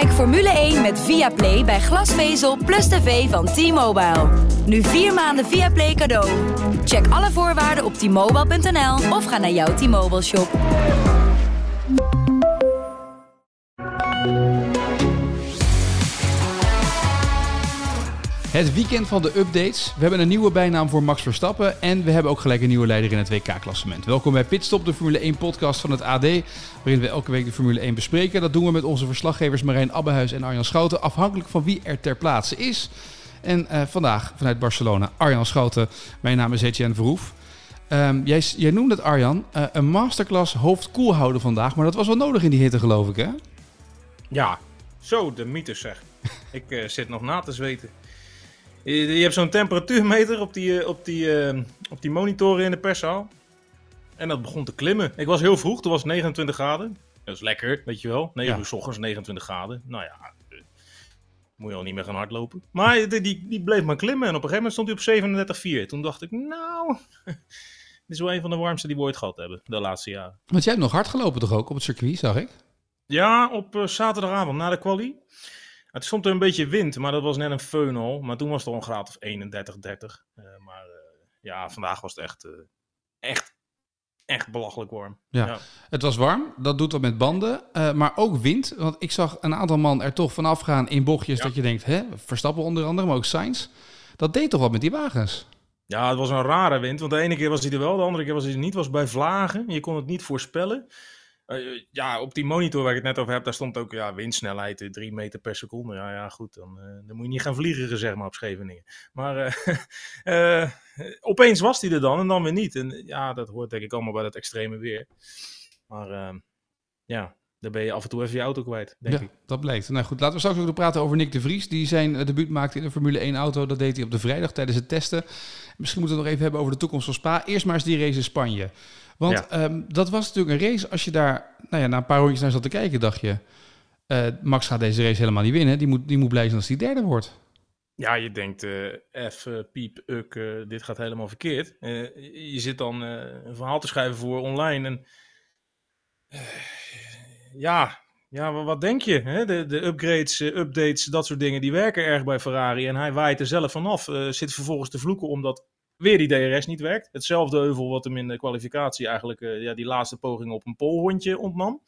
Kijk Formule 1 met Viaplay bij glasvezel plus tv van T-Mobile. Nu vier maanden Viaplay cadeau. Check alle voorwaarden op t-mobile.nl of ga naar jouw T-Mobile shop. Het weekend van de updates. We hebben een nieuwe bijnaam voor Max Verstappen. En we hebben ook gelijk een nieuwe leider in het WK-klassement. Welkom bij Pitstop, de Formule 1-podcast van het AD. Waarin we elke week de Formule 1 bespreken. Dat doen we met onze verslaggevers Marijn Abbehuis en Arjan Schouten. Afhankelijk van wie er ter plaatse is. En uh, vandaag vanuit Barcelona, Arjan Schouten. Mijn naam is Etienne Verhoef. Um, jij, jij, noemde het, Arjan, uh, een masterclass hoofd koel houden vandaag. Maar dat was wel nodig in die hitte, geloof ik, hè? Ja, zo de mythes zeg. ik uh, zit nog na te zweten. Je, je hebt zo'n temperatuurmeter op die, op, die, uh, op die monitoren in de perszaal. En dat begon te klimmen. Ik was heel vroeg, toen was het 29 graden. Dat is lekker, weet je wel. 9 ja. uur s ochtends, 29 graden. Nou ja, moet je al niet meer gaan hardlopen. Maar die, die, die bleef maar klimmen. En op een gegeven moment stond hij op 37,4. Toen dacht ik, nou, dit is wel een van de warmste die we ooit gehad hebben de laatste jaren. Want jij hebt nog hard gelopen toch ook op het circuit, zag ik? Ja, op uh, zaterdagavond na de quali. Het stond er een beetje wind, maar dat was net een feun al. Maar toen was het al een graad of 31, 30. Uh, maar uh, ja, vandaag was het echt, echt, echt belachelijk warm. Ja. ja. het was warm. Dat doet wat met banden. Uh, maar ook wind. Want ik zag een aantal man er toch vanaf gaan in bochtjes ja. dat je denkt, hè, Verstappen onder andere, maar ook Sainz. Dat deed toch wat met die wagens? Ja, het was een rare wind. Want de ene keer was hij er wel, de andere keer was hij er niet. was bij vlagen. Je kon het niet voorspellen. Uh, ja, op die monitor waar ik het net over heb, daar stond ook ja, windsnelheid 3 meter per seconde. Ja, ja goed, dan, uh, dan moet je niet gaan vliegen, zeg maar, op Scheveningen. Maar uh, opeens was hij er dan en dan weer niet. En ja, dat hoort denk ik allemaal bij dat extreme weer. Maar ehm, ja, dan ben je af en toe even je auto kwijt, denk ja, ik. dat blijkt. Nou goed, laten we straks ook nog praten over Nick de Vries. Die zijn debuut maakte in de Formule 1 auto. Dat deed hij op de vrijdag tijdens het testen. Misschien moeten we het nog even hebben over de toekomst van Spa. Eerst maar eens die race in Spanje. Want ja. um, dat was natuurlijk een race, als je daar nou ja, na een paar rondjes naar zat te kijken, dacht je... Uh, Max gaat deze race helemaal niet winnen. Die moet, die moet blij zijn als hij derde wordt. Ja, je denkt, uh, F, uh, piep, uk, uh, dit gaat helemaal verkeerd. je zit dan een verhaal te schrijven voor online en... ja, ja, wat denk je? Hè? De, de upgrades, updates, dat soort dingen, die werken erg bij Ferrari. En hij waait er zelf vanaf. zit vervolgens te vloeken omdat weer die DRS niet werkt. Hetzelfde euvel wat hem in de kwalificatie eigenlijk uh, ja, die laatste poging op een polhondje ontnam.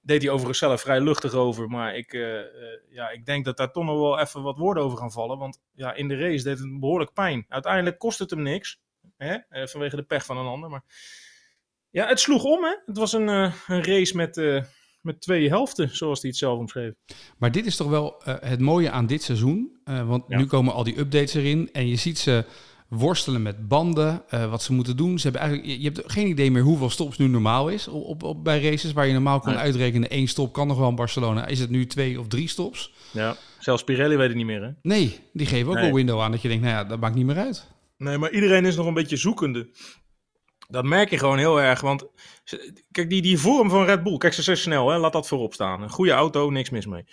Deed hij overigens zelf vrij luchtig over. Maar ik, uh, uh, ja, ik denk dat daar toch nog wel even wat woorden over gaan vallen. Want ja, in de race deed het behoorlijk pijn. Uiteindelijk kost het hem niks. Hè? vanwege de pech van een ander. Maar ja, het sloeg om. Hè? Het was een, een race met met twee helften, zoals hij het zelf omschreef. Maar dit is toch wel uh, het mooie aan dit seizoen. Uh, want ja. nu komen al die updates erin en je ziet ze worstelen met banden, uh, wat ze moeten doen. Ze hebben eigenlijk, je hebt geen idee meer hoeveel stops nu normaal is op, op, op bij races waar je normaal kon nee. uitrekenen één stop kan nog wel in Barcelona. Is het nu twee of drie stops? Ja, zelfs Pirelli weet het niet meer hè? Nee, die geven ook nee. een window aan dat je denkt, nou ja, dat maakt niet meer uit. Nee, maar iedereen is nog een beetje zoekende. Dat merk je gewoon heel erg, want kijk, die, die vorm van Red Bull, kijk, ze zijn snel, hè? laat dat voorop staan. Een goede auto, niks mis mee.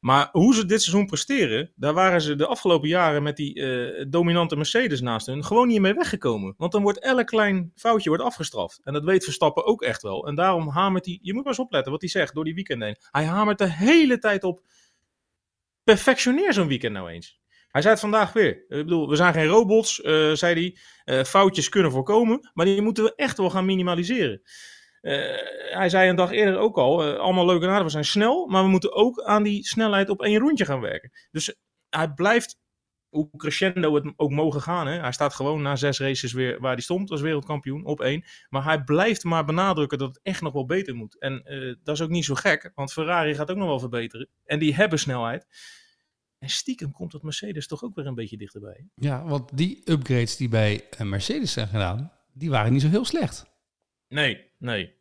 Maar hoe ze dit seizoen presteren, daar waren ze de afgelopen jaren met die uh, dominante Mercedes naast hun gewoon niet mee weggekomen. Want dan wordt elk klein foutje wordt afgestraft. En dat weet Verstappen ook echt wel. En daarom hamert hij, je moet maar eens opletten wat hij zegt door die weekend heen. Hij hamert de hele tijd op, perfectioneer zo'n weekend nou eens. Hij zei het vandaag weer. Ik bedoel, we zijn geen robots, uh, zei hij. Uh, foutjes kunnen voorkomen, maar die moeten we echt wel gaan minimaliseren. Uh, hij zei een dag eerder ook al, uh, allemaal leuk en aardig, we zijn snel, maar we moeten ook aan die snelheid op één rondje gaan werken. Dus hij blijft, hoe crescendo het ook mogen gaan, hè? hij staat gewoon na zes races weer waar hij stond als wereldkampioen, op één. Maar hij blijft maar benadrukken dat het echt nog wel beter moet. En uh, dat is ook niet zo gek, want Ferrari gaat ook nog wel verbeteren. En die hebben snelheid. En stiekem komt dat Mercedes toch ook weer een beetje dichterbij. Ja, want die upgrades die bij Mercedes zijn gedaan, die waren niet zo heel slecht. Nee, nee.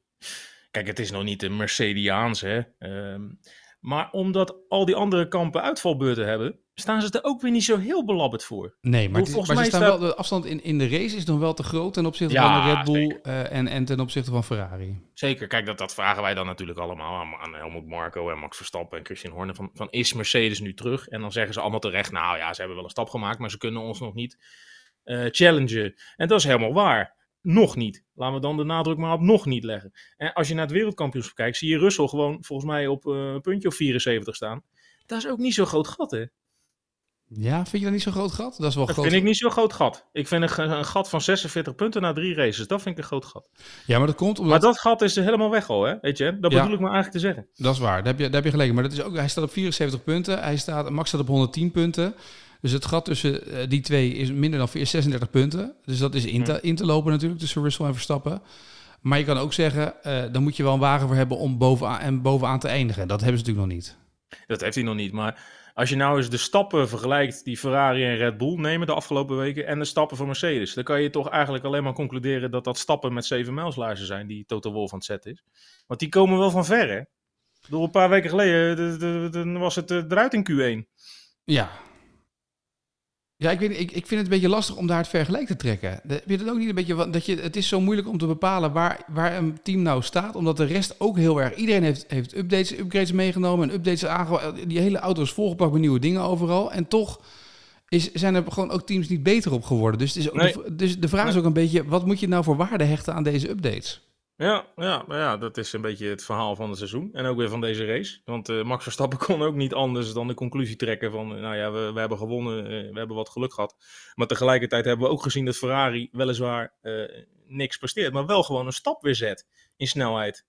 Kijk, het is nog niet een Mercediaans, hè. Um, maar omdat al die andere kampen uitvalbeurten hebben, staan ze er ook weer niet zo heel belabberd voor. Nee, maar, het is, maar ze staan staat... wel, de afstand in, in de race is nog wel te groot ten opzichte ja, van de Red Bull uh, en, en ten opzichte van Ferrari. Zeker, kijk, dat, dat vragen wij dan natuurlijk allemaal aan, aan Helmut Marco en Max Verstappen en Christian Horner. Van, van is Mercedes nu terug? En dan zeggen ze allemaal terecht, nou ja, ze hebben wel een stap gemaakt, maar ze kunnen ons nog niet uh, challengen. En dat is helemaal waar. Nog niet. Laten we dan de nadruk maar op nog niet leggen. En als je naar het wereldkampioenschap kijkt, zie je Russell gewoon volgens mij op uh, een puntje of 74 staan. Dat is ook niet zo'n groot gat, hè? Ja, vind je dat niet zo'n groot gat? Dat is wel dat groot. vind ik niet zo'n groot gat. Ik vind een, een, gat van 46 punten na drie races, dat vind ik een groot gat. Ja, maar dat komt omdat... Maar dat gat is er helemaal weg al, hè? Weet je? Dat bedoel ik maar eigenlijk te zeggen. Dat is waar, daar heb je, daar heb je gelijk. Maar dat is ook, hij staat op 74 punten, hij staat, Max staat op 110 punten. Dus het gat tussen uh, die twee is minder dan 36 punten. Dus dat is in te, hm. in te lopen natuurlijk tussen Russell en Verstappen. Maar je kan ook zeggen, uh, dan moet je wel een wagen voor hebben om bovenaan, en bovenaan te eindigen. Dat hebben ze natuurlijk nog niet. Dat heeft hij nog niet, maar als je nou eens de stappen vergelijkt die Ferrari en Red Bull nemen de afgelopen weken en de stappen van Mercedes, dan kan je toch eigenlijk alleen maar concluderen dat dat stappen met 7 mijlslaarzen zijn die Toto Wolff aan het zetten is. Want die komen wel van ver, hè? Door een paar weken geleden was het eruit in Q1. Ja, ja, ik, weet, ik, ik vind het een beetje lastig om daar het vergelijk te trekken. Heb je dat ook niet een beetje? Dat je, het is zo moeilijk om te bepalen waar, waar een team nou staat, omdat de rest ook heel erg. Iedereen heeft, heeft updates, upgrades meegenomen en updates aangehouden. Die hele auto is volgepakt met nieuwe dingen overal. En toch is, zijn er gewoon ook teams niet beter op geworden. Dus, het is ook de, dus de vraag is ook een beetje: wat moet je nou voor waarde hechten aan deze updates? Ja, ja, maar ja, dat is een beetje het verhaal van het seizoen. En ook weer van deze race. Want uh, Max Verstappen kon ook niet anders dan de conclusie trekken van... nou ja, we, we hebben gewonnen, uh, we hebben wat geluk gehad. Maar tegelijkertijd hebben we ook gezien dat Ferrari weliswaar niks presteert... maar wel gewoon een stap weer zet in snelheid.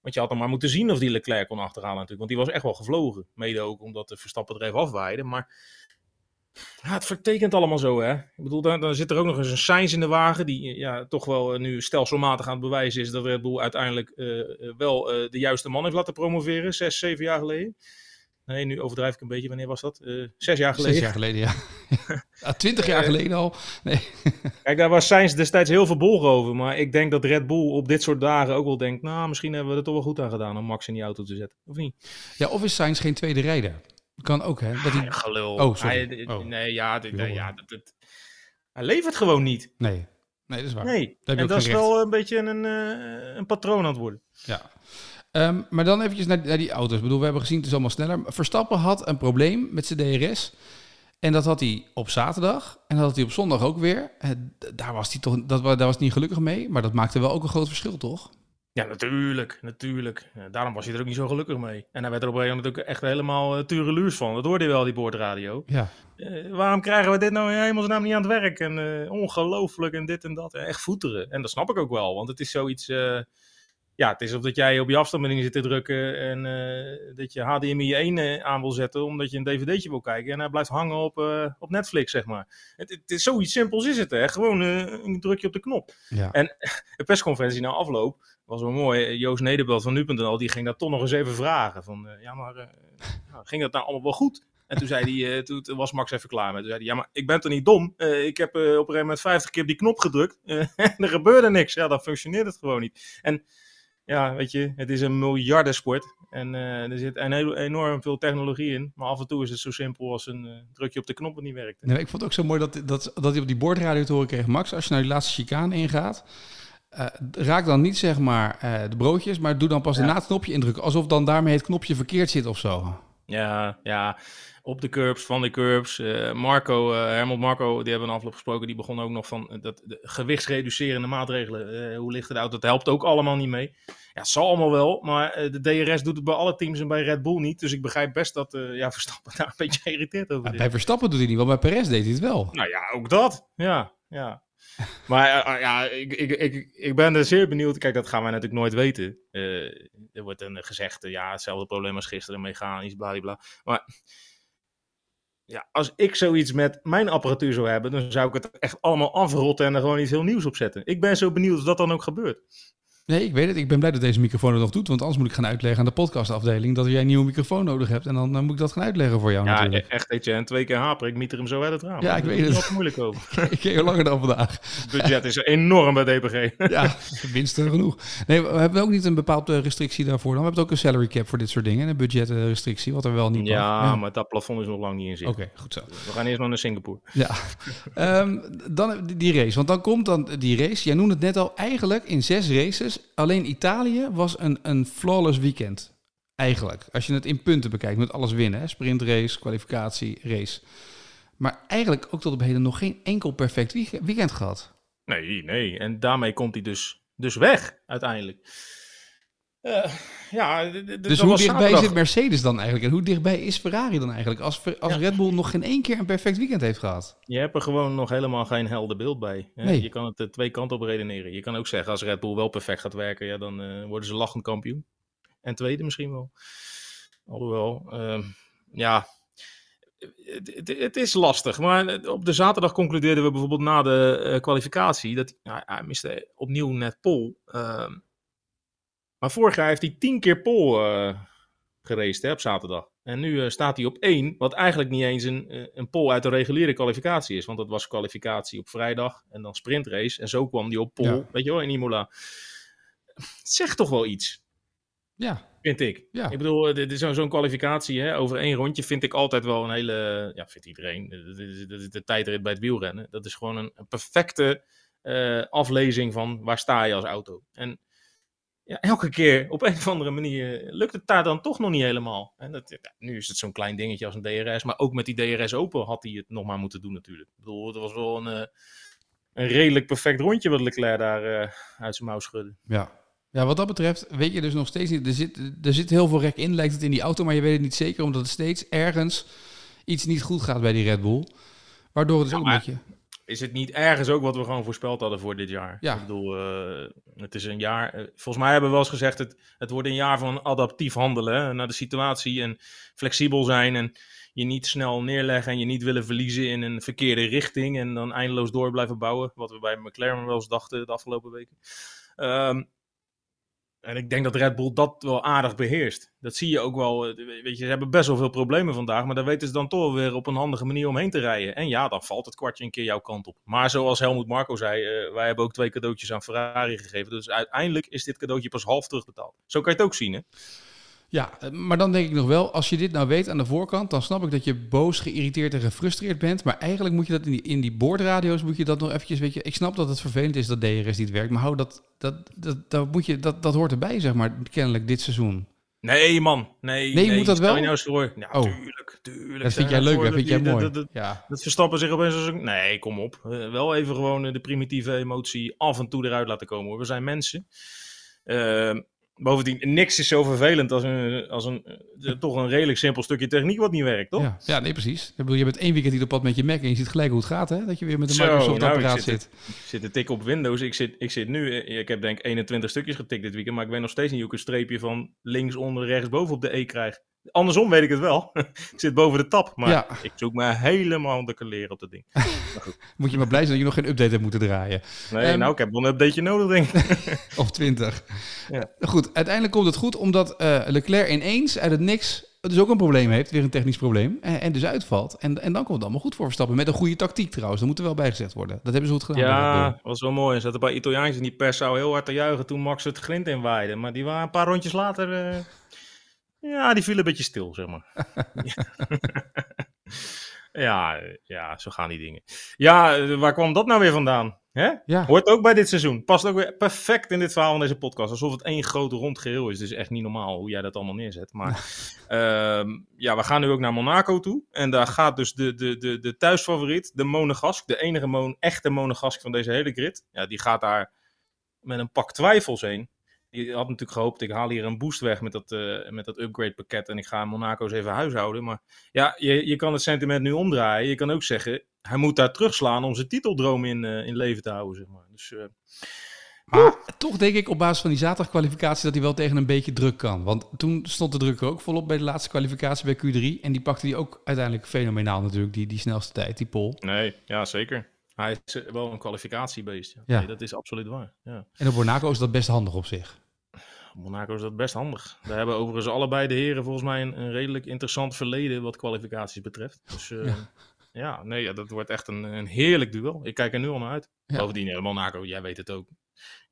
Want je had dan maar moeten zien of die Leclerc kon achterhalen natuurlijk. Want die was echt wel gevlogen. Mede ook omdat de Verstappen er even afwaaide. Maar ja, het vertekent allemaal zo, hè. Ik bedoel, dan, dan zit er ook nog eens een Sainz in de wagen... die ja, toch wel nu stelselmatig aan het bewijzen is... dat Red Bull uiteindelijk uh, wel uh, de juiste man heeft laten promoveren... zes, zeven jaar geleden. Nee, nu overdrijf ik een beetje. Wanneer was dat? Uh, zes jaar geleden. Zes jaar geleden, ja. ja Twintig jaar geleden al. Nee. Kijk, daar was Sainz destijds heel verbolgen over. Maar ik denk dat Red Bull op dit soort dagen ook wel denkt... nou, misschien hebben we er toch wel goed aan gedaan... om Max in die auto te zetten. Of niet? Ja, of is Sainz geen tweede rijder? Kan ook, hè? Dat hij... Ah, gelul. Oh, sorry. Hij, oh. Nee, ja, dit, nee, ja dat, dat, hij levert gewoon niet. Nee, nee dat is waar. Nee, en dat is wel een beetje een, uh, een patroon aan het worden. Ja. Um, maar dan eventjes naar, naar, die auto's. Ik bedoel, we hebben gezien, het is allemaal sneller. Verstappen had een probleem met zijn DRS. En dat had hij op zaterdag. En dat had hij op zondag ook weer. En daar was hij toch, dat, daar was hij niet gelukkig mee. Maar dat maakte wel ook een groot verschil, toch? Ja, natuurlijk, natuurlijk. daarom was hij er ook niet zo gelukkig mee. En hij werd er op een gegeven moment ook echt helemaal uh, tureluurs van. Dat hoorde je wel, die boordradio. Ja. Uh, waarom krijgen we dit nou in hemelsnaam niet aan het werk? En uh, ongelooflijk en dit en dat. echt voeteren. En dat snap ik ook wel, want het is zoiets... ja, het is of dat jij op je afstandsbediening zit te drukken en dat je HDMI 1 aan wil zetten omdat je een dvd'tje wil kijken. En hij blijft hangen op, op Netflix, zeg maar. Het, het, is zoiets simpels is het, hè. Gewoon een drukje op de knop. Ja. En de persconferentie na afloop was wel mooi. Joost Nederbelt van Nu.nl, die ging dat toch nog eens even vragen. Van, ja, maar nou, ging dat nou allemaal wel goed? En toen zei hij, toen was Max even klaar met. Toen zei hij, ja, maar ik ben toch niet dom? ik heb op een gegeven moment 50 keer op die knop gedrukt. en er gebeurde niks. Ja, dan functioneert het gewoon niet. En ja, weet je, het is een miljardensport. En er zit een heel, enorm veel technologie in. Maar af en toe is het zo simpel als een drukje op de knop dat niet werkt. Nee, ik vond het ook zo mooi dat, dat, dat hij op die boordradio te horen kreeg. Max, als je naar die laatste chicane ingaat uh, raak dan niet zeg maar de broodjes, maar doe dan pas ja. na het knopje indrukken. Alsof dan daarmee het knopje verkeerd zit of zo. Ja, ja. Op de curbs, van de curbs. Uh, Marco, Hermel Marco, die hebben een afloop gesproken. Die begon ook nog van dat, de gewichtsreducerende maatregelen. hoe ligt het auto? Dat helpt ook allemaal niet mee. Ja, het zal allemaal wel. Maar de DRS doet het bij alle teams en bij Red Bull niet. Dus ik begrijp best dat ja, Verstappen daar een beetje geïrriteerd over is. Bij Verstappen doet hij niet, want bij Perez deed hij het wel. Nou ja, ook dat. Ja, ja. Maar uh, ja, ik, ik, ik, ik ben er zeer benieuwd. Kijk, dat gaan wij natuurlijk nooit weten. Uh, er wordt een gezegd, ja, hetzelfde probleem als gisteren, mechanisch, bladibla. Maar ja, als ik zoiets met mijn apparatuur zou hebben, dan zou ik het echt allemaal afrotten en er gewoon iets heel nieuws op zetten. Ik ben zo benieuwd of dat dan ook gebeurt. Nee, ik weet het. Ik ben blij dat deze microfoon het nog doet. Want anders moet ik gaan uitleggen aan de podcastafdeling dat jij een nieuwe microfoon nodig hebt. En dan, dan moet ik dat gaan uitleggen voor jou ja, natuurlijk. echt weet je. En twee keer haper. Ik miet er hem zo uit het raam. Ja, ik weet het. Wat moeilijk over. ik keer langer dan vandaag. Het budget is enorm bij DPG. ja, winsten genoeg. Nee, we hebben ook niet een bepaalde restrictie daarvoor. Dan we hebben ook een salary cap voor dit soort dingen. Een budgetrestrictie, wat er wel niet ja, ja, maar dat plafond is nog lang niet in zicht. Oké, goed zo. We gaan eerst nog naar Singapore. Ja. um, dan die race. Want dan komt dan die race. Jij noemde het net al. Eigenlijk in zes races. Alleen Italië was een, een flawless weekend. Eigenlijk. Als je het in punten bekijkt, met alles winnen. Sprintrace, kwalificatie, race. Maar eigenlijk ook tot op heden nog geen enkel perfect weekend gehad. Nee, nee. En daarmee komt hij dus, dus weg, uiteindelijk. Uh, ja, dus hoe dichtbij zit Mercedes dan eigenlijk? En hoe dichtbij is Ferrari dan eigenlijk? Als, als Red Bull nog geen één keer een perfect weekend heeft gehad. Je hebt er gewoon nog helemaal geen helder beeld bij. Nee. Je kan het uh, twee kanten op redeneren. Je kan ook zeggen, als Red Bull wel perfect gaat werken, ja, dan uh, worden ze lachend kampioen. En tweede misschien wel. Alhoewel, ehm, ja, het, het, het, is lastig. Maar op de zaterdag concludeerden we bijvoorbeeld na de kwalificatie dat hij miste opnieuw net pol. Maar vorig jaar heeft hij tien keer pol uh, geraced hè, op zaterdag. En nu uh, staat hij op één, wat eigenlijk niet eens een, eh, een pol uit de reguliere kwalificatie is. Want dat was kwalificatie op vrijdag en dan sprintrace. En zo kwam hij op pol, weet je wel, in Imola. Zegt toch wel iets. Ja. Vind ik. Ja. Ik bedoel, dit is zo'n kwalificatie hè, over één rondje vind ik altijd wel een hele... Ja, vindt iedereen. De, de, de, tijdrit bij het wielrennen. Dat is gewoon een, een perfecte uh, aflezing van waar sta je als auto. En ja, elke keer op een of andere manier lukt het daar dan toch nog niet helemaal. En dat, ja, nu is het zo'n klein dingetje als een DRS, maar ook met die DRS open had hij het nog maar moeten doen natuurlijk. Ik bedoel, het was wel een, uh, een redelijk perfect rondje wat Leclerc daar uh, uit zijn mouw schudde. Ja. ja, wat dat betreft weet je dus nog steeds niet. Er zit, er zit heel veel rek in, lijkt het in die auto, maar je weet het niet zeker, omdat het steeds ergens iets niet goed gaat bij die Red Bull. Waardoor het dus ook een beetje is het niet ergens ook wat we gewoon voorspeld hadden voor dit jaar? Ja. Ik bedoel, uh, het is een jaar. Uh, volgens mij hebben we wel eens gezegd: het, het wordt een jaar van adaptief handelen hè, naar de situatie en flexibel zijn en je niet snel neerleggen en je niet willen verliezen in een verkeerde richting en dan eindeloos door blijven bouwen. Wat we bij McLaren wel eens dachten de afgelopen weken. Um, en ik denk dat Red Bull dat wel aardig beheerst. Dat zie je ook wel. Eh, weet je, ze hebben best wel veel problemen vandaag. Maar daar weten ze dan toch weer op een handige manier omheen te rijden. En ja, dan valt het kwartje een keer jouw kant op. Maar zoals Helmoet Marco zei, uh, wij hebben ook twee cadeautjes aan Ferrari gegeven. Dus uiteindelijk is dit cadeautje pas half terugbetaald. Zo kan je het ook zien, hè? Ja, maar dan denk ik nog wel, als je dit nou weet aan de voorkant, dan snap ik dat je boos, geïrriteerd en gefrustreerd bent. Maar eigenlijk moet je dat in die, in die boordradio's, moet je dat nog eventjes, weet je, ik snap dat het vervelend is dat DRS niet werkt, maar hou dat, dat, dat, dat, moet je, dat, dat hoort erbij, zeg maar, kennelijk dit seizoen. Nee, man. Nee, nee, moet dat wel? Je nou eens. Ja, oh. tuurlijk, tuurlijk. Dat vind jij leuk, dat vind jij mooi. Dat, dat, ja. dat verstappen zich opeens als een... Nee, kom op. Uh, wel even gewoon de primitieve emotie af en toe eruit laten komen. Hoor. We zijn mensen. Uh, Bovendien, niks is zo vervelend als een, als een uh, toch een redelijk simpel stukje techniek wat niet werkt, toch? Ja, ja nee, precies. Ik bedoel, je bent één weekend niet op pad met je Mac en je ziet gelijk hoe het gaat, hè? Dat je weer met een Microsoft-apparaat nou, zit. Ik zit te tikken op Windows. Ik zit, ik zit nu, eh, ik heb denk 21 stukjes getikt dit weekend, maar ik weet nog steeds niet hoe ik een streepje van links onder, rechts boven op de E krijg. Andersom weet ik het wel. ik zit boven de tap, maar ik zoek me helemaal de leren op dat ding. Moet je maar blij zijn dat je nog geen update hebt moeten draaien. Nee, um, nou, ik heb wel een updateje nodig, denk ik. of twintig. Ja. Goed, uiteindelijk komt het goed omdat uh, Leclerc ineens uit het niks dus ook een probleem heeft, weer een technisch probleem, en, en dus uitvalt. En, en dan komt het allemaal goed voor Verstappen. Met een goede tactiek trouwens, dat moet er wel bijgezegd worden. Dat hebben ze goed gedaan. Ja, dat was wel mooi. Er zaten bij Italiaans in die pers zou heel hard te juichen toen Max het grind inwaaide. Maar die waren een paar rondjes later... Uh ja, die viel een beetje stil, zeg maar. ja, ja, zo gaan die dingen. Ja, waar kwam dat nou weer vandaan? Hè? Ja. Hoort ook bij dit seizoen. Past ook weer perfect in dit verhaal van deze podcast. Alsof het één groot rond geheel is. Het is echt niet normaal hoe jij dat allemaal neerzet. Maar uh, ja, we gaan nu ook naar Monaco toe. En daar gaat dus de, de, de, de thuisfavoriet, de Monegask, de enige mon echte Monegask van deze hele grid. Ja, die gaat daar met een pak twijfels heen je had natuurlijk gehoopt, ik haal hier een boost weg met dat, uh, met dat upgrade pakket en ik ga Monaco's even huishouden. Maar ja, je, je kan het sentiment nu omdraaien. Je kan ook zeggen, hij moet daar terugslaan om zijn titeldroom in, uh, in leven te houden. Zeg maar. Dus, uh, maar toch denk ik op basis van die zaterdagkwalificatie dat hij wel tegen een beetje druk kan. Want toen stond de druk er ook volop bij de laatste kwalificatie bij Q3. En die pakte hij ook uiteindelijk fenomenaal natuurlijk, die, die snelste tijd, die pol. Nee, ja zeker. Hij is wel een kwalificatiebeest. Ja. ja. Nee, dat is absoluut waar. Ja. En op Monaco is dat best handig op zich. Monaco is dat best handig. Daar hebben overigens allebei de heren volgens mij een, een redelijk interessant verleden wat kwalificaties betreft. Dus uh, ja. ja. nee, ja, dat wordt echt een, een heerlijk duel. Ik kijk er nu al naar uit. Ja. Bovendien, uh, Monaco, jij weet het ook.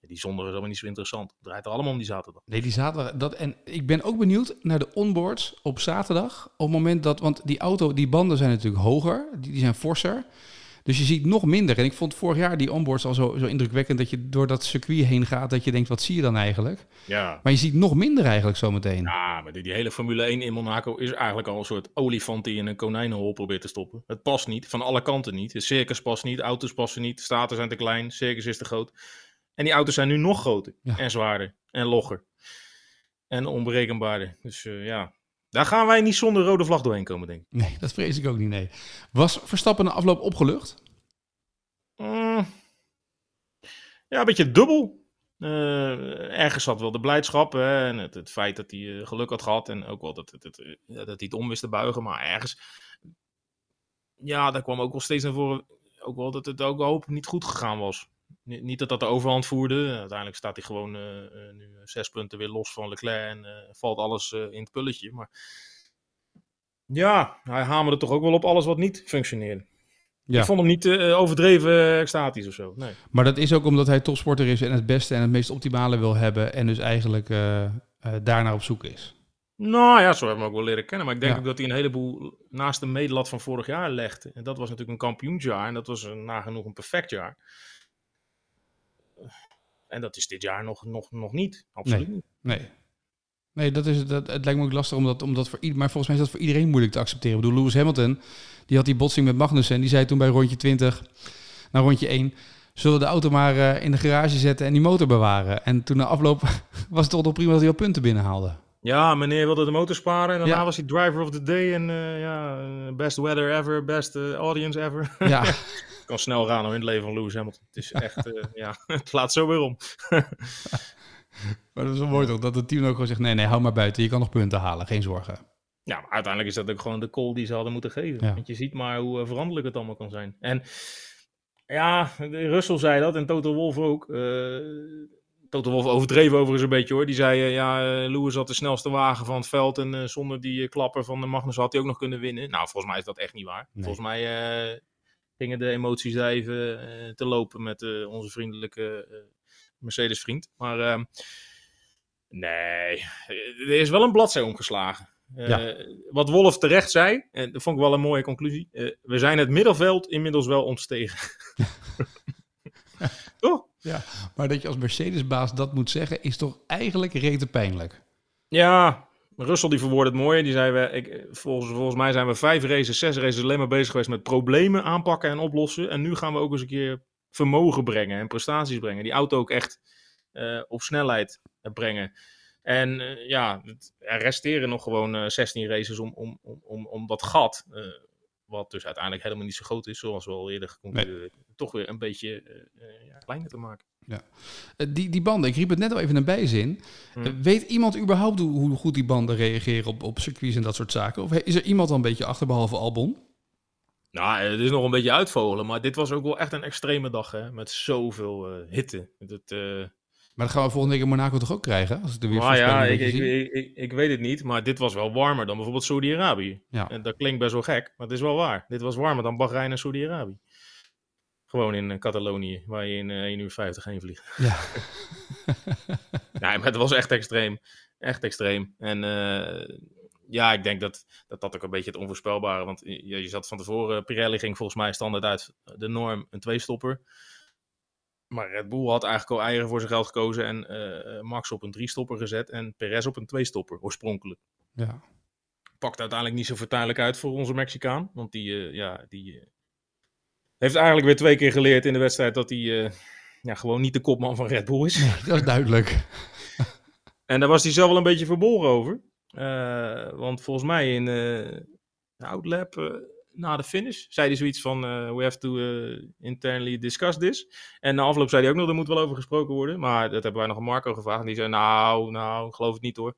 Die zondag is allemaal niet zo interessant. Het draait er allemaal om die zaterdag. Nee, die zaterdag. Dat, en ik ben ook benieuwd naar de onboards op zaterdag. Op het moment dat, want die auto, die banden zijn natuurlijk hoger, die, die zijn forser. Dus je ziet nog minder. En ik vond vorig jaar die onboards al zo, zo indrukwekkend dat je door dat circuit heen gaat, dat je denkt, wat zie je dan eigenlijk? Ja. Maar je ziet nog minder eigenlijk zometeen. Ja, maar die, die hele Formule 1 in Monaco is eigenlijk al een soort olifant die in een konijnenhol probeert te stoppen. Het past niet, van alle kanten niet. De circus past niet, auto's passen niet, staten zijn te klein, circus is te groot. En die auto's zijn nu nog groter Ja. en zwaarder en logger en onberekenbaarder. Dus eh, ja, daar gaan wij niet zonder rode vlag doorheen komen, denk ik. Nee, dat vrees ik ook niet, nee. Was Verstappen na afloop opgelucht? Mm. ja, een beetje dubbel. Eh, ergens zat wel de blijdschap hè, en het, het feit dat hij eh, geluk had gehad en ook wel dat, eh, dat hij het om wist te buigen. Maar ergens, ja, daar kwam ook wel steeds naar voren ook wel dat het ook wel hoop niet goed gegaan was. Ni- Niet dat dat de overhand voerde. Uiteindelijk staat hij gewoon eh, eh, nu zes punten weer los van Leclerc en eh, valt alles eh, in het pulletje. Maar ja, hij hamerde toch ook wel op alles wat niet functioneerde. Ja. Ik vond hem niet eh, overdreven eh, extatisch of zo. Nee. Maar dat is ook omdat hij topsporter is en het beste en het meest optimale wil hebben. En dus eigenlijk eh eh, daarnaar op zoek is. Nou ja, zo hebben we hem ook wel leren kennen. Maar ik denk Ja. ook dat hij een heleboel naast de medelat van vorig jaar legde. En dat was natuurlijk een kampioensjaar. En dat was een, nagenoeg een perfect jaar. En dat is dit jaar nog, nog, nog niet. Absoluut niet. Nee. Nee, dat is, dat, het lijkt me ook lastig om dat, om dat voor ieder, maar volgens mij is dat voor iedereen moeilijk te accepteren. Ik bedoel, Lewis Hamilton, die had die botsing met Magnussen en die zei toen bij rondje 20 naar rondje 1, zullen we de auto maar eh, in de garage zetten en die motor bewaren. En toen na afloop was het toch nog prima dat hij al punten binnenhaalde. Ja, meneer wilde de motor sparen. En daarna Ja. was hij driver of the day. En eh, ja, eh, best weather ever. Best audience ever. Ja, kan snel gaan in het leven van Lewis Hamilton. Het is echt, eh, ja, het laat zo weer om. maar dat is wel mooi toch, dat het team ook gewoon zegt, nee, nee, hou maar buiten, je kan nog punten halen, geen zorgen. Ja, maar uiteindelijk is dat ook gewoon de call die ze hadden moeten geven. Ja. Want je ziet maar hoe eh, veranderlijk het allemaal kan zijn. En ja, Russell zei dat en Toto Wolff ook. Eh Toto Wolff overdreven overigens een beetje hoor. Die zei, ja, Lewis had de snelste wagen van het veld en zonder die klapper van de Magnus had hij ook nog kunnen winnen. Nou, volgens mij is dat echt niet waar. Nee. Volgens mij gingen de emoties daar even eh, te lopen met eh, onze vriendelijke eh, Mercedes vriend. Maar ehm, nee, er is wel een bladzij omgeslagen. Ja. Wat Wolf terecht zei, en dat vond ik wel een mooie conclusie. we zijn het middenveld inmiddels wel ontstegen. Toch? Maar dat je als Mercedes-baas dat moet zeggen, is toch eigenlijk rete pijnlijk. Ja, Russell die verwoordde het mooi. Die zei, we, ik, volgens, volgens mij zijn we vijf races, zes races alleen maar bezig geweest met problemen aanpakken en oplossen. En nu gaan we ook eens een keer vermogen brengen en prestaties brengen. Die auto ook echt eh, op snelheid eh, brengen. En eh, ja, er resteren nog gewoon eh, 16 races om, om, om, om, om dat gat, eh, wat dus uiteindelijk helemaal niet zo groot is, zoals we al eerder geconcludeerd toch weer een beetje eh, eh, ja, kleiner te maken. Eh, die, die banden, ik riep het net al even een bijzin. Hm. Eh, weet iemand überhaupt hoe, hoe goed die banden reageren op, op circuits en dat soort zaken? Of is er iemand al een beetje achter, behalve Albon? Nou, het is nog een beetje uitvogelen, maar dit was ook wel echt een extreme dag, hè, met zoveel eh, hitte. Het, eh, Maar dat gaan we volgende week in Monaco toch ook krijgen? Als ik de weer Maar ja, ik, ik, ik, ik, ik weet het niet, maar dit was wel warmer dan bijvoorbeeld Saudi-Arabië. Ja. En dat klinkt best wel gek, maar het is wel waar. Dit was warmer dan Bahrein en Saudi-Arabië. Gewoon in eh, Catalonië, waar je in eh 1 uur 50 heen vliegt. Ja. Nee, maar het was echt extreem. Echt extreem. En eh, ja, ik denk dat, dat dat ook een beetje het onvoorspelbare. Want je, je zat van tevoren, Pirelli ging volgens mij standaard uit de norm een tweestopper. Maar Red Bull had eigenlijk al eieren voor zijn geld gekozen en eh, Max op een driestopper gezet en Perez op een tweestopper oorspronkelijk. ja. Pakt uiteindelijk niet zo vertuidelijk uit voor onze Mexicaan. Want die, eh, ja, die eh, heeft eigenlijk weer twee keer geleerd in de wedstrijd dat hij eh, ja, gewoon niet de kopman van Red Bull is. Dat is duidelijk. En daar was hij zelf wel een beetje verbolgen over. Eh, want volgens mij in eh, de Outlap, na de finish, zei hij zoiets van... eh, we have to internally discuss this. En na afloop zei hij ook nog, er moet wel over gesproken worden. Maar dat hebben wij nog aan Marco gevraagd. En die zei, nou, nou, geloof het niet hoor.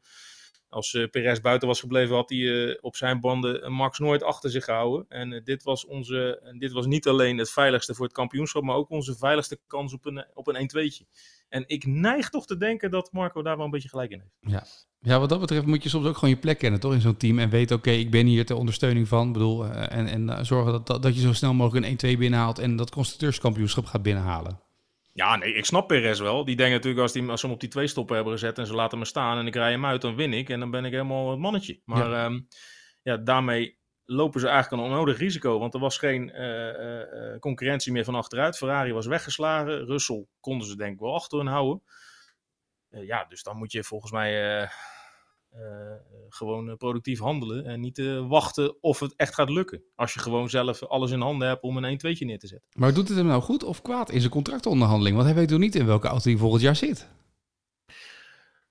Als eh Perez buiten was gebleven, had hij eh, op zijn banden een Max nooit achter zich gehouden. En eh, dit, was onze, en dit was niet alleen het veiligste voor het kampioenschap, maar ook onze veiligste kans op een, op een 1-2'tje. En ik neig toch te denken dat Marco daar wel een beetje gelijk in heeft. Ja, wat dat betreft moet je soms ook gewoon je plek kennen, toch? In zo'n team. En weten, oké, ik ben hier ter ondersteuning van. Ik bedoel, eh, en, en eh, zorgen dat, dat, dat je zo snel mogelijk een 1-2 binnenhaalt. En dat constructeurskampioenschap gaat binnenhalen. Ja, nee, ik snap Perez wel. Die denkt natuurlijk als, die, als ze hem op die twee stoppen hebben gezet en ze laten me staan en ik rij hem uit, dan win ik. En dan ben ik helemaal het mannetje. Maar ja, ja daarmee lopen ze eigenlijk een onnodig risico. Want er was geen uh, uh, concurrentie meer van achteruit. Ferrari was weggeslagen. Russell konden ze denk ik wel achterin houden. ja, dus dan moet je volgens mij gewoon productief handelen. En niet wachten of het echt gaat lukken. Als je gewoon zelf alles in handen hebt om een 1-2'tje neer te zetten. Maar doet het hem nou goed of kwaad in zijn contractonderhandeling? Want hij weet toch niet in welke auto hij volgend jaar zit?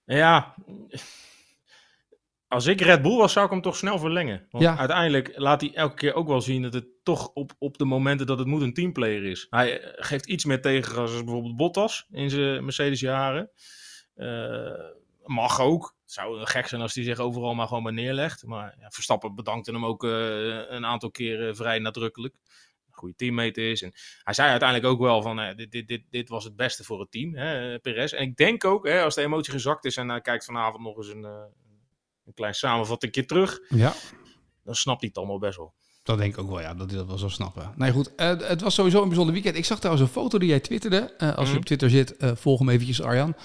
Ja, als ik Red Bull was, zou ik hem toch snel verlengen. Want ja. uiteindelijk laat hij elke keer ook wel zien dat het toch op, op de momenten dat het moet een teamplayer is. Hij eh, geeft iets meer tegengas als bijvoorbeeld Bottas in zijn Mercedes-jaren. Uh, mag ook. Het zou gek zijn als hij zich overal maar gewoon maar neerlegt. Maar ja, Verstappen bedankte hem ook uh, een aantal keren vrij nadrukkelijk. Een goede teammate is. En hij zei uiteindelijk ook wel van uh, dit, dit, dit, dit was het beste voor het team, hè, Perez. En ik denk ook, hè, als de emotie gezakt is en hij kijkt vanavond nog eens een, een klein samenvatting terug. Ja. Dan snapt hij het allemaal best wel. Dat denk ik ook wel, ja, dat hij dat wel zou snappen. Nee, goed. Uh, het was sowieso een bijzonder weekend. Ik zag trouwens een foto die jij twitterde. Uh, als je mhm. op Twitter zit, uh, volg hem eventjes, Arjan.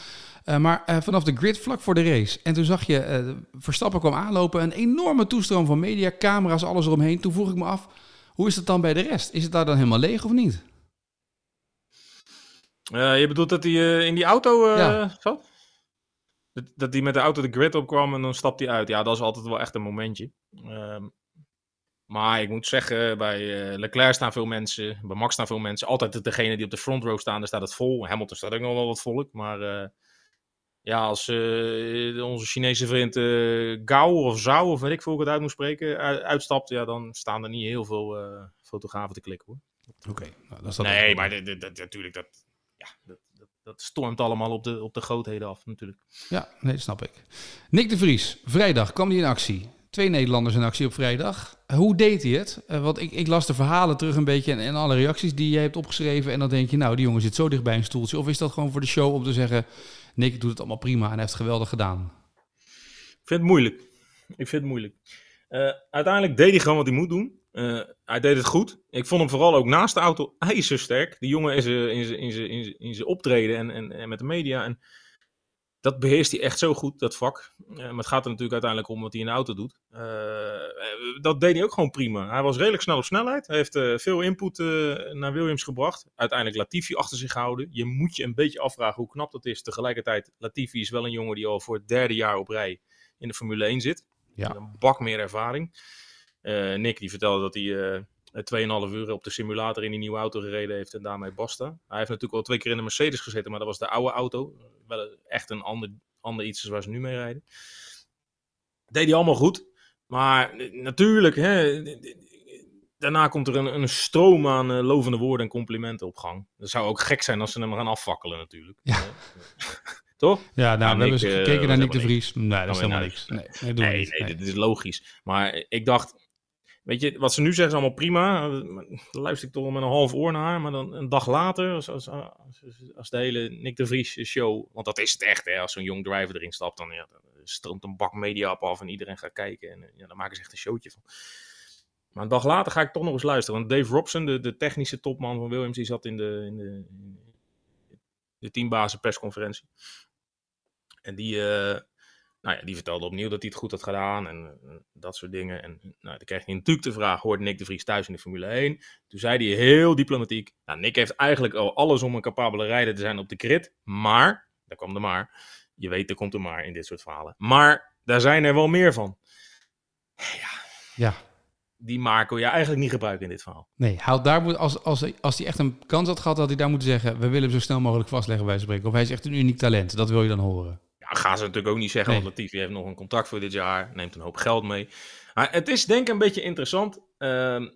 maar vanaf de grid vlak voor de race. En toen zag je, Verstappen kwam aanlopen. Een enorme toestroom van media, camera's, alles eromheen. Toen vroeg ik me af, hoe is het dan bij de rest? Is het daar dan helemaal leeg of niet? je bedoelt dat hij in die auto ja. zat? Dat hij met de auto de grid opkwam en dan stapt hij uit. Ja, dat is altijd wel echt een momentje. Um, maar ik moet zeggen, bij uh, Leclerc staan veel mensen, bij Max staan veel mensen. Altijd degene die op de front row staan, daar staat het vol. Hamilton staat ook nog wel wat volk. Maar uh, ja, als uh, onze Chinese vriend Gao of Zhao, of weet ik veel hoe ik het uit moet spreken, uitstapt, ja, dan staan er niet heel veel fotografen te klikken hoor. Oké, nou, dat is dat Nee, maar natuurlijk, dat, ja, dat, dat stormt allemaal op de, op de grootheden af natuurlijk. Ja, nee, snap ik. Nick de Vries, vrijdag kwam hij in actie. Twee Nederlanders in actie op vrijdag. Hoe deed hij het? Uh, want ik, ik, las de verhalen terug een beetje en, alle reacties die jij hebt opgeschreven. En dan denk je, nou, die jongen zit zo dicht bij een stoeltje. Of is dat gewoon voor de show om te zeggen, Nick doet het allemaal prima en heeft geweldig gedaan? Ik vind het moeilijk. Ik vind het moeilijk. Uh, uiteindelijk deed hij gewoon wat hij moet doen. Uh, hij deed het goed. Ik vond hem vooral ook naast de auto ijzersterk. Die jongen is in zijn optreden en, en, en met de media. En dat beheerst hij echt zo goed, dat vak. Uh, maar het gaat er natuurlijk uiteindelijk om wat hij in de auto doet. Uh, dat deed hij ook gewoon prima. Hij was redelijk snel op snelheid. Hij heeft veel input naar Williams gebracht. Uiteindelijk Latifi achter zich houden. Je moet je een beetje afvragen hoe knap dat is. Tegelijkertijd, Latifi is wel een jongen die al voor het derde jaar op rij in de Formule 1 zit. Ja. Met een bak meer ervaring. Nick die vertelde dat hij 2,5 uur op de simulator in die nieuwe auto gereden heeft en daarmee basta. Hij heeft natuurlijk al twee keer in de Mercedes gezeten, maar dat was de oude auto. Wel echt een ander, ander iets waar ze nu mee rijden. Deed hij allemaal goed. Maar natuurlijk, hè, daarna komt er een, een stroom aan uh, lovende woorden en complimenten op gang. Dat zou ook gek zijn als ze hem gaan afvakkelen natuurlijk. Ja. Toch? Ja, nou, we hebben gekeken naar Nick de Vries. Nee, dat is helemaal niks. Nee, nee, nee, nee, dit is logisch. Maar ik dacht, Weet je, wat ze nu zeggen is allemaal prima. Dan luister ik toch met een half oor naar. Maar dan een dag later, als, als, als, de hele Nick de Vries show... Want dat is het echt, hè. Als zo'n jong driver erin stapt, dan, ja, dan stroomt een bak media op af... en iedereen gaat kijken. En ja, dan maken ze echt een showtje van. Maar een dag later ga ik toch nog eens luisteren. Want Dave Robson, de, de technische topman van Williams... die zat in de, in de, in de persconferentie. En die... Uh, nou ja, die vertelde opnieuw dat hij het goed had gedaan en dat soort dingen. En nou, dan kreeg hij natuurlijk de vraag, hoorde Nick de Vries thuis in de Formule 1? Toen zei hij heel diplomatiek, nou, Nick heeft eigenlijk al alles om een capabele rijder te zijn op de grid. Maar, daar kwam de maar, je weet, er komt er maar in dit soort verhalen. Maar, daar zijn er wel meer van. Ja. Ja. Die maar kon je eigenlijk niet gebruiken in dit verhaal. Nee, hij daar moet, als, als, als hij echt een kans had gehad, had hij daar moeten zeggen: We willen hem zo snel mogelijk vastleggen bij spreken. Of hij is echt een uniek talent. Dat wil je dan horen. Ja, gaan ze natuurlijk ook niet zeggen, nee. want Latifi heeft nog een contract voor dit jaar, neemt een hoop geld mee. Maar het is denk ik een beetje interessant. Uh,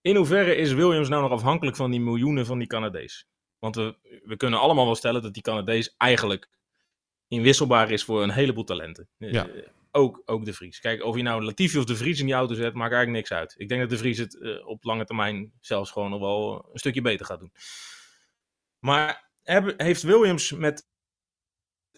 in hoeverre is Williams nou nog afhankelijk van die miljoenen van die Canadees? Want we, we kunnen allemaal wel stellen dat die Canadees eigenlijk inwisselbaar is voor een heleboel talenten. Ja. Uh, ook, ook de Vries. Kijk, of je nou Latifi of de Vries in die auto zet, maakt eigenlijk niks uit. Ik denk dat de Vries het uh, op lange termijn zelfs gewoon nog wel een stukje beter gaat doen. Maar heeft Williams met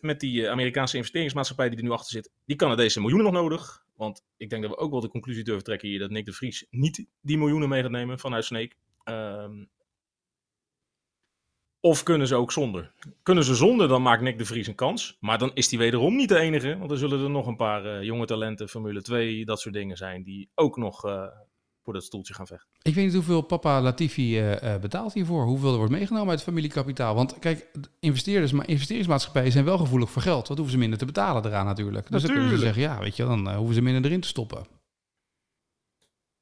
met die eh, Amerikaanse investeringsmaatschappij die er nu achter zit, die Canadese miljoenen nog nodig. Want ik denk dat we ook wel de conclusie durven trekken hier dat Nick de Vries niet die miljoenen mee gaat nemen vanuit Snake. Um, of kunnen ze ook zonder? Kunnen ze zonder, dan maakt Nick de Vries een kans. Maar dan is hij wederom niet de enige. Want er zullen er nog een paar uh, jonge talenten, Formule 2, dat soort dingen zijn. Die ook nog uh, voor dat stoeltje gaan vechten. Ik weet niet hoeveel papa Latifi uh, betaalt hiervoor. Hoeveel er wordt meegenomen uit familiekapitaal. Want kijk, investeerders, maar investeringsmaatschappijen zijn wel gevoelig voor geld. Wat hoeven ze minder te betalen eraan natuurlijk. Dus dan kunnen ze zeggen, ja, weet je, dan uh, hoeven ze minder erin te stoppen.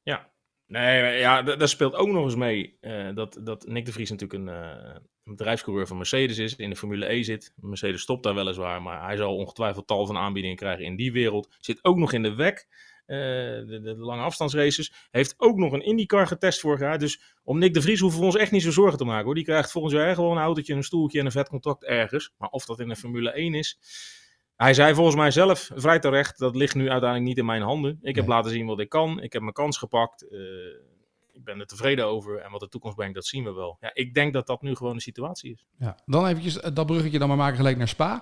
Ja, nee, ja, daar speelt ook nog eens mee uh, dat, dat Nick de Vries natuurlijk een, een bedrijfscoureur van Mercedes is. In de Formule E zit. Mercedes stopt daar weliswaar, maar hij zal ongetwijfeld tal van aanbiedingen krijgen in die wereld. Zit ook nog in de WEC. Eh, de, de, lange afstandsraces. Heeft ook nog een IndyCar getest vorig jaar. Dus om Nick de Vries hoeven we ons echt niet zo zorgen te maken hoor. Die krijgt volgens jaar gewoon een autootje, een stoeltje en een vet contact ergens. Maar of dat in de Formule 1 is. Hij zei volgens mij zelf vrij terecht, dat ligt nu uiteindelijk niet in mijn handen. Ik heb laten zien wat ik kan. Ik heb mijn kans gepakt. Uh, ik ben er tevreden over. En wat de toekomst brengt, dat zien we wel. Ja, ik denk dat dat nu gewoon de situatie is. Ja, dan eventjes eh, dat bruggetje dan maar maken gelijk naar Spa.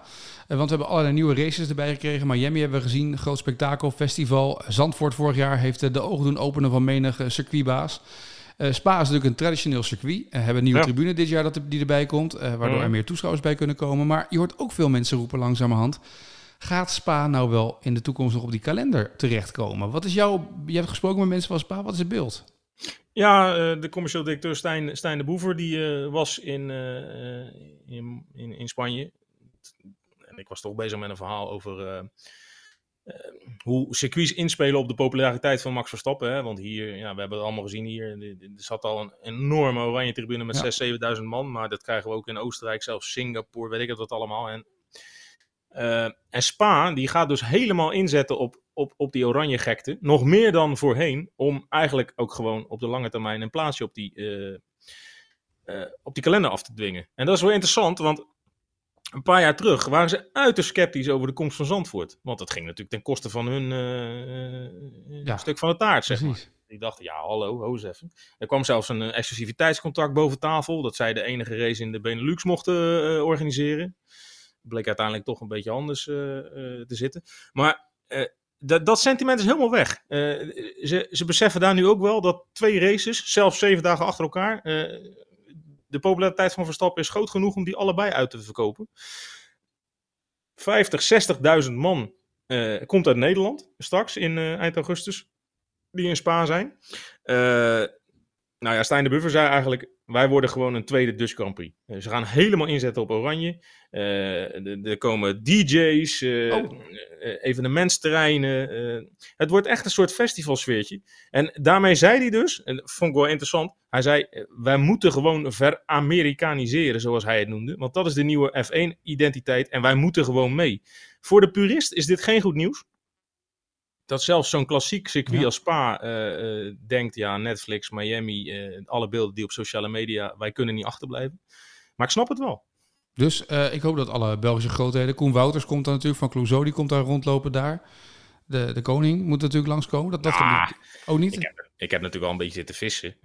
Uh, want we hebben allerlei nieuwe races erbij gekregen. Miami hebben we gezien, groot spektakel, festival. Zandvoort vorig jaar heeft uh, de ogen doen openen van menige circuitbaas. Uh, Spa is natuurlijk een traditioneel circuit. We hebben een nieuwe ja. tribune dit jaar dat die erbij komt, waardoor mm. er meer toeschouwers bij kunnen komen. Maar je hoort ook veel mensen roepen langzamerhand. Gaat Spa nou wel in de toekomst nog op die kalender terechtkomen? Wat is jouw, je hebt gesproken met mensen van Spa, wat is het beeld? Ja, uh, de commercieel directeur Stijn, Stijn de Boever, die uh, was in, uh, in, in, in, Spanje. En ik was toch bezig met een verhaal over hoe circuits inspelen op de populariteit van Max Verstappen. Hè? Want hier, ja, we hebben het allemaal gezien hier, er zat al een enorme oranje tribune met ja. 6.000, 7.000 man. Maar dat krijgen we ook in Oostenrijk, zelfs Singapore, weet ik het wat allemaal. En, en Spa, die gaat dus helemaal inzetten op op, op die oranje gekte. Nog meer dan voorheen. Om eigenlijk ook gewoon op de lange termijn een plaatsje op die, uh, uh, op die kalender af te dwingen. En dat is wel interessant, want een paar jaar terug waren ze uiterst sceptisch over de komst van Zandvoort. Want dat ging natuurlijk ten koste van hun uh, ja, stuk van de taart, zeg precies. maar. Die dachten, ja, hallo, ho eens even. Er kwam zelfs een exclusiviteitscontract boven tafel. Dat zij de enige race in de Benelux mochten organiseren. Bleek uiteindelijk toch een beetje anders te zitten. Maar dat, dat sentiment is helemaal weg. Uh, ze, ze beseffen daar nu ook wel dat twee races, zelfs zeven dagen achter elkaar, uh, de populariteit van Verstappen is groot genoeg om die allebei uit te verkopen. 50, 60.000 man uh, komt uit Nederland straks in eind augustus, die in Spa zijn. Nou ja, Stijn de Buffer zei eigenlijk, wij worden gewoon een tweede Dutch Grand Prix. ze gaan helemaal inzetten op oranje. Uh, er komen DJ's, uh, oh. evenementsterreinen. het wordt echt een soort festivalsfeertje. En daarmee zei hij dus, en dat vond ik wel interessant. Hij zei: Wij moeten gewoon ver-Amerikaniseren, zoals hij het noemde. Want dat is de nieuwe F1-identiteit. En wij moeten gewoon mee. Voor de purist is dit geen goed nieuws dat zelfs zo'n klassiek circuit ja. als Spa uh, uh, denkt, ja, Netflix, Miami, uh, alle beelden die op sociale media, wij kunnen niet achterblijven. Maar ik snap het wel. Dus ik hoop dat alle Belgische grootheden, Koen Wouters komt dan natuurlijk, van Clouseau, die komt daar rondlopen daar. De, de koning moet natuurlijk langskomen. Dat, dat nah, niet. Oh, niet? Ik heb, ik heb, natuurlijk al een beetje zitten vissen.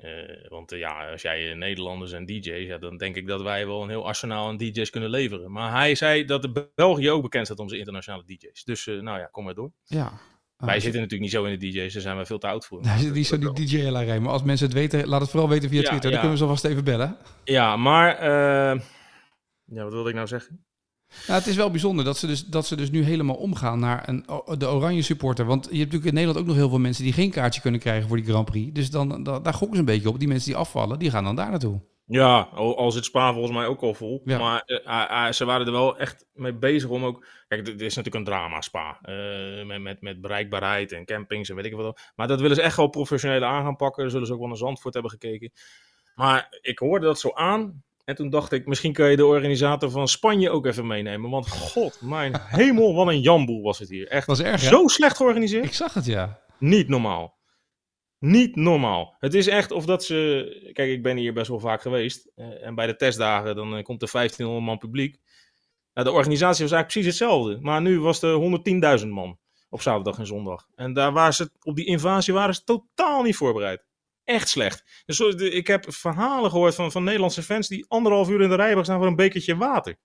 want ja, als jij Nederlanders en DJ's, ja, dan denk ik dat wij wel een heel arsenaal aan DJ's kunnen leveren. Maar hij zei dat de België ook bekend staat om zijn internationale DJ's. Dus nou ja, kom maar door. Ja, wij ah, zitten natuurlijk niet zo in de DJ's, daar zijn we veel te oud voor. Nee, die zo die DJ-rijden. Maar als mensen het weten, laat het vooral weten via Twitter. Dan kunnen we ze alvast even bellen. Ja, maar... Uh... Ja, wat wilde ik nou zeggen? Nou, het is wel bijzonder dat ze, dus, dat ze dus nu helemaal omgaan naar een, de oranje supporter. Want je hebt natuurlijk in Nederland ook nog heel veel mensen die geen kaartje kunnen krijgen voor die Grand Prix. Dus dan, daar gokken ze een beetje op. Die mensen die afvallen, die gaan dan daar naartoe. Ja, al zit Spa volgens mij ook al vol. Maar uh, uh, ze waren er wel echt mee bezig om ook... Kijk, dit is natuurlijk een drama, Spa. Uh, met, met, met bereikbaarheid en campings en weet ik wat. Maar dat willen ze echt wel professioneel aan gaan pakken. Daar zullen ze ook wel naar Zandvoort hebben gekeken. Maar ik hoorde dat zo aan. En toen dacht ik, misschien kun je de organisator van Spanje ook even meenemen. Want god, mijn hemel, wat een jamboel was het hier. Echt was erg, zo slecht georganiseerd. Ik zag het, ja. Niet normaal. Niet normaal. Het is echt of dat ze. Kijk, ik ben hier best wel vaak geweest. Uh, en bij de testdagen dan uh, komt er 1500 man publiek. Nou, de organisatie was eigenlijk precies hetzelfde. Maar nu was er 110.000 man op zaterdag en zondag. En daar waren ze, op die invasie waren ze totaal niet voorbereid. Echt slecht. Dus ik heb verhalen gehoord van, van Nederlandse fans die anderhalf uur in de rij hebben staan voor een bekertje water.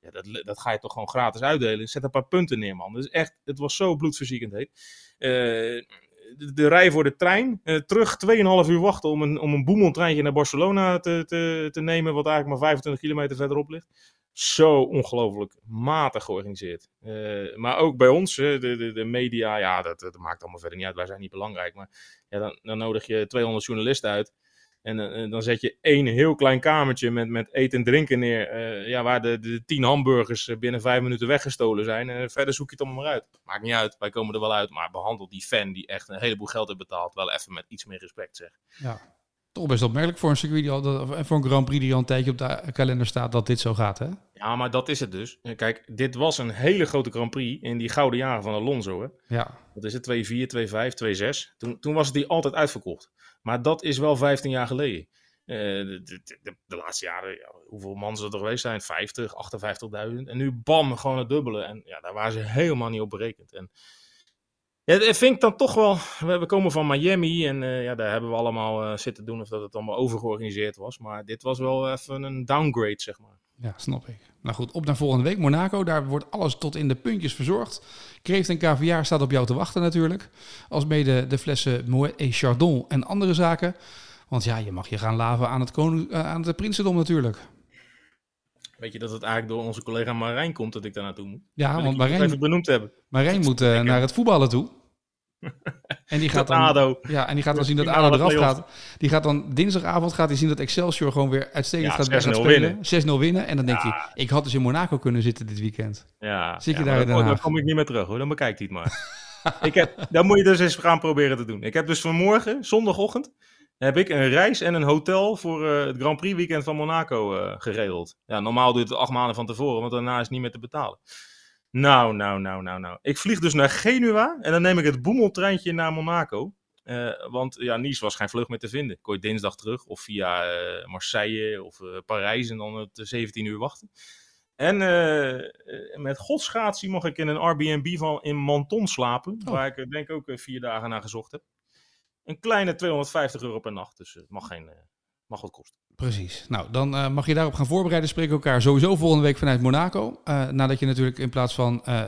Ja, dat, dat ga je toch gewoon gratis uitdelen. Zet een paar punten neer, man. Dus echt, het was zo bloedverziekend heet. Uh, de, rij voor de trein. Uh, terug 2,5 uur wachten om een, om een boemeltreintje naar Barcelona te, te, te nemen, wat eigenlijk maar 25 kilometer verderop ligt. Zo ongelooflijk matig georganiseerd. Uh, maar ook bij ons, de, de, de media, ja, dat, dat, maakt allemaal verder niet uit. Wij zijn niet belangrijk. Maar ja, dan, dan nodig je 200 journalisten uit. En uh, dan zet je één heel klein kamertje met, met eten en drinken neer. Ja, waar de, de tien hamburgers binnen vijf minuten weggestolen zijn. En verder zoek je het allemaal maar uit. Maakt niet uit, wij komen er wel uit. Maar behandel die fan die echt een heleboel geld heeft betaald. Wel even met iets meer respect, zeg. Ja, toch best opmerkelijk voor een circuit die al, voor een Grand Prix die al een tijdje op de kalender staat dat dit zo gaat, hè? Ja, maar dat is het dus. Kijk, dit was een hele grote Grand Prix in die gouden jaren van Alonso, hè? Ja. Dat is het 2-4, 2-5, 2-6. Toen, toen was het die altijd uitverkocht. Maar dat is wel 15 jaar geleden. Uh, de, de, de, de, laatste jaren, ja, hoeveel man er geweest zijn? 50, 58.000. En nu bam, gewoon het dubbele. En ja, daar waren ze helemaal niet op berekend. En ja, dat vind ik dan toch wel. We komen van Miami en uh, ja, daar hebben we allemaal uh, zitten doen of dat het allemaal overgeorganiseerd was. Maar dit was wel even een downgrade, zeg maar. Ja, snap ik. Nou goed, op naar volgende week. Monaco, daar wordt alles tot in de puntjes verzorgd. Kreeft en caviar staat op jou te wachten natuurlijk. Als mede de flessen Moet et Chardon en andere zaken. Want ja, je mag je gaan laven aan het, koning, uh, aan het Prinsendom natuurlijk. Weet je dat het eigenlijk door onze collega Marijn komt dat ik daar naartoe moet? Ja, want Marijn, even benoemd hebben. Marijn moet uh, naar het voetballen toe. En die gaat dan, ADO. Ja, en die gaat dan zien dat ADO eraf gaat. Die gaat dan dinsdagavond gaat hij zien dat Excelsior gewoon weer uitstekend Ja, gaat, gaat 6-0 spelen. 6-0 winnen. En dan denkt Ja. hij, ik had dus in Monaco kunnen zitten dit weekend. Ja, Zit je ja, daar dan, dan kom ik niet meer terug hoor, dan bekijkt hij het maar. ik heb, dan moet je dus eens gaan proberen te doen. Ik heb dus vanmorgen, zondagochtend, heb ik een reis en een hotel voor eh, het Grand Prix weekend van Monaco eh, geregeld. Ja, normaal doe je het acht maanden van tevoren, want daarna is het niet meer te betalen. Nou, nou, nou, nou, nou. Ik vlieg dus naar Genua en dan neem ik het boemeltreintje naar Monaco. Eh, want ja, Nice was geen vlucht meer te vinden. Kon je dinsdag terug of via eh, Marseille of eh, Parijs en dan het 17 uur wachten. En met godsgratie mocht ik in een Airbnb van in Menton slapen. Oh. Waar ik denk ook vier dagen naar gezocht heb. Een kleine 250 euro per nacht. Dus het mag, geen, mag wat kosten. Precies. Nou, dan eh, mag je daarop gaan voorbereiden. Spreken we elkaar sowieso volgende week vanuit Monaco. Eh, nadat je natuurlijk in plaats van eh,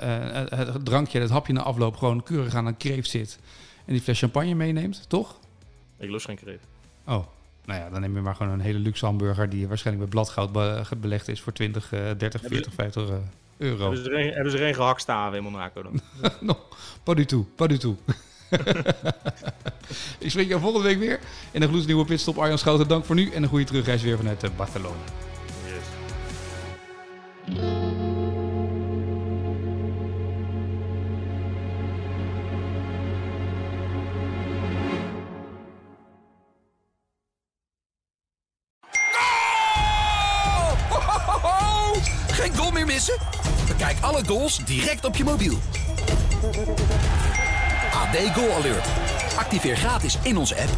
het drankje, het hapje na afloop, gewoon keurig aan een kreeft zit. En die fles champagne meeneemt, toch? Ik lust geen kreeft. Oh, nou ja, dan neem je maar gewoon een hele luxe hamburger die waarschijnlijk met bladgoud be- belegd is voor 20, eh, 30, Hebben 40, 50 eh, euro. Hebben ze, er een, hebben ze er een gehaktstaven in Monaco dan? no, pas du tout, pas du tout. Ik spreek jou volgende week weer in een gloednieuwe pitstop. Arjan Schouten, dank voor nu en een goede terugreis weer vanuit eh, Barcelona. Yes. Geen goal meer missen? Bekijk alle goals direct op je mobiel. AD Goal Alert. Activeer gratis in onze app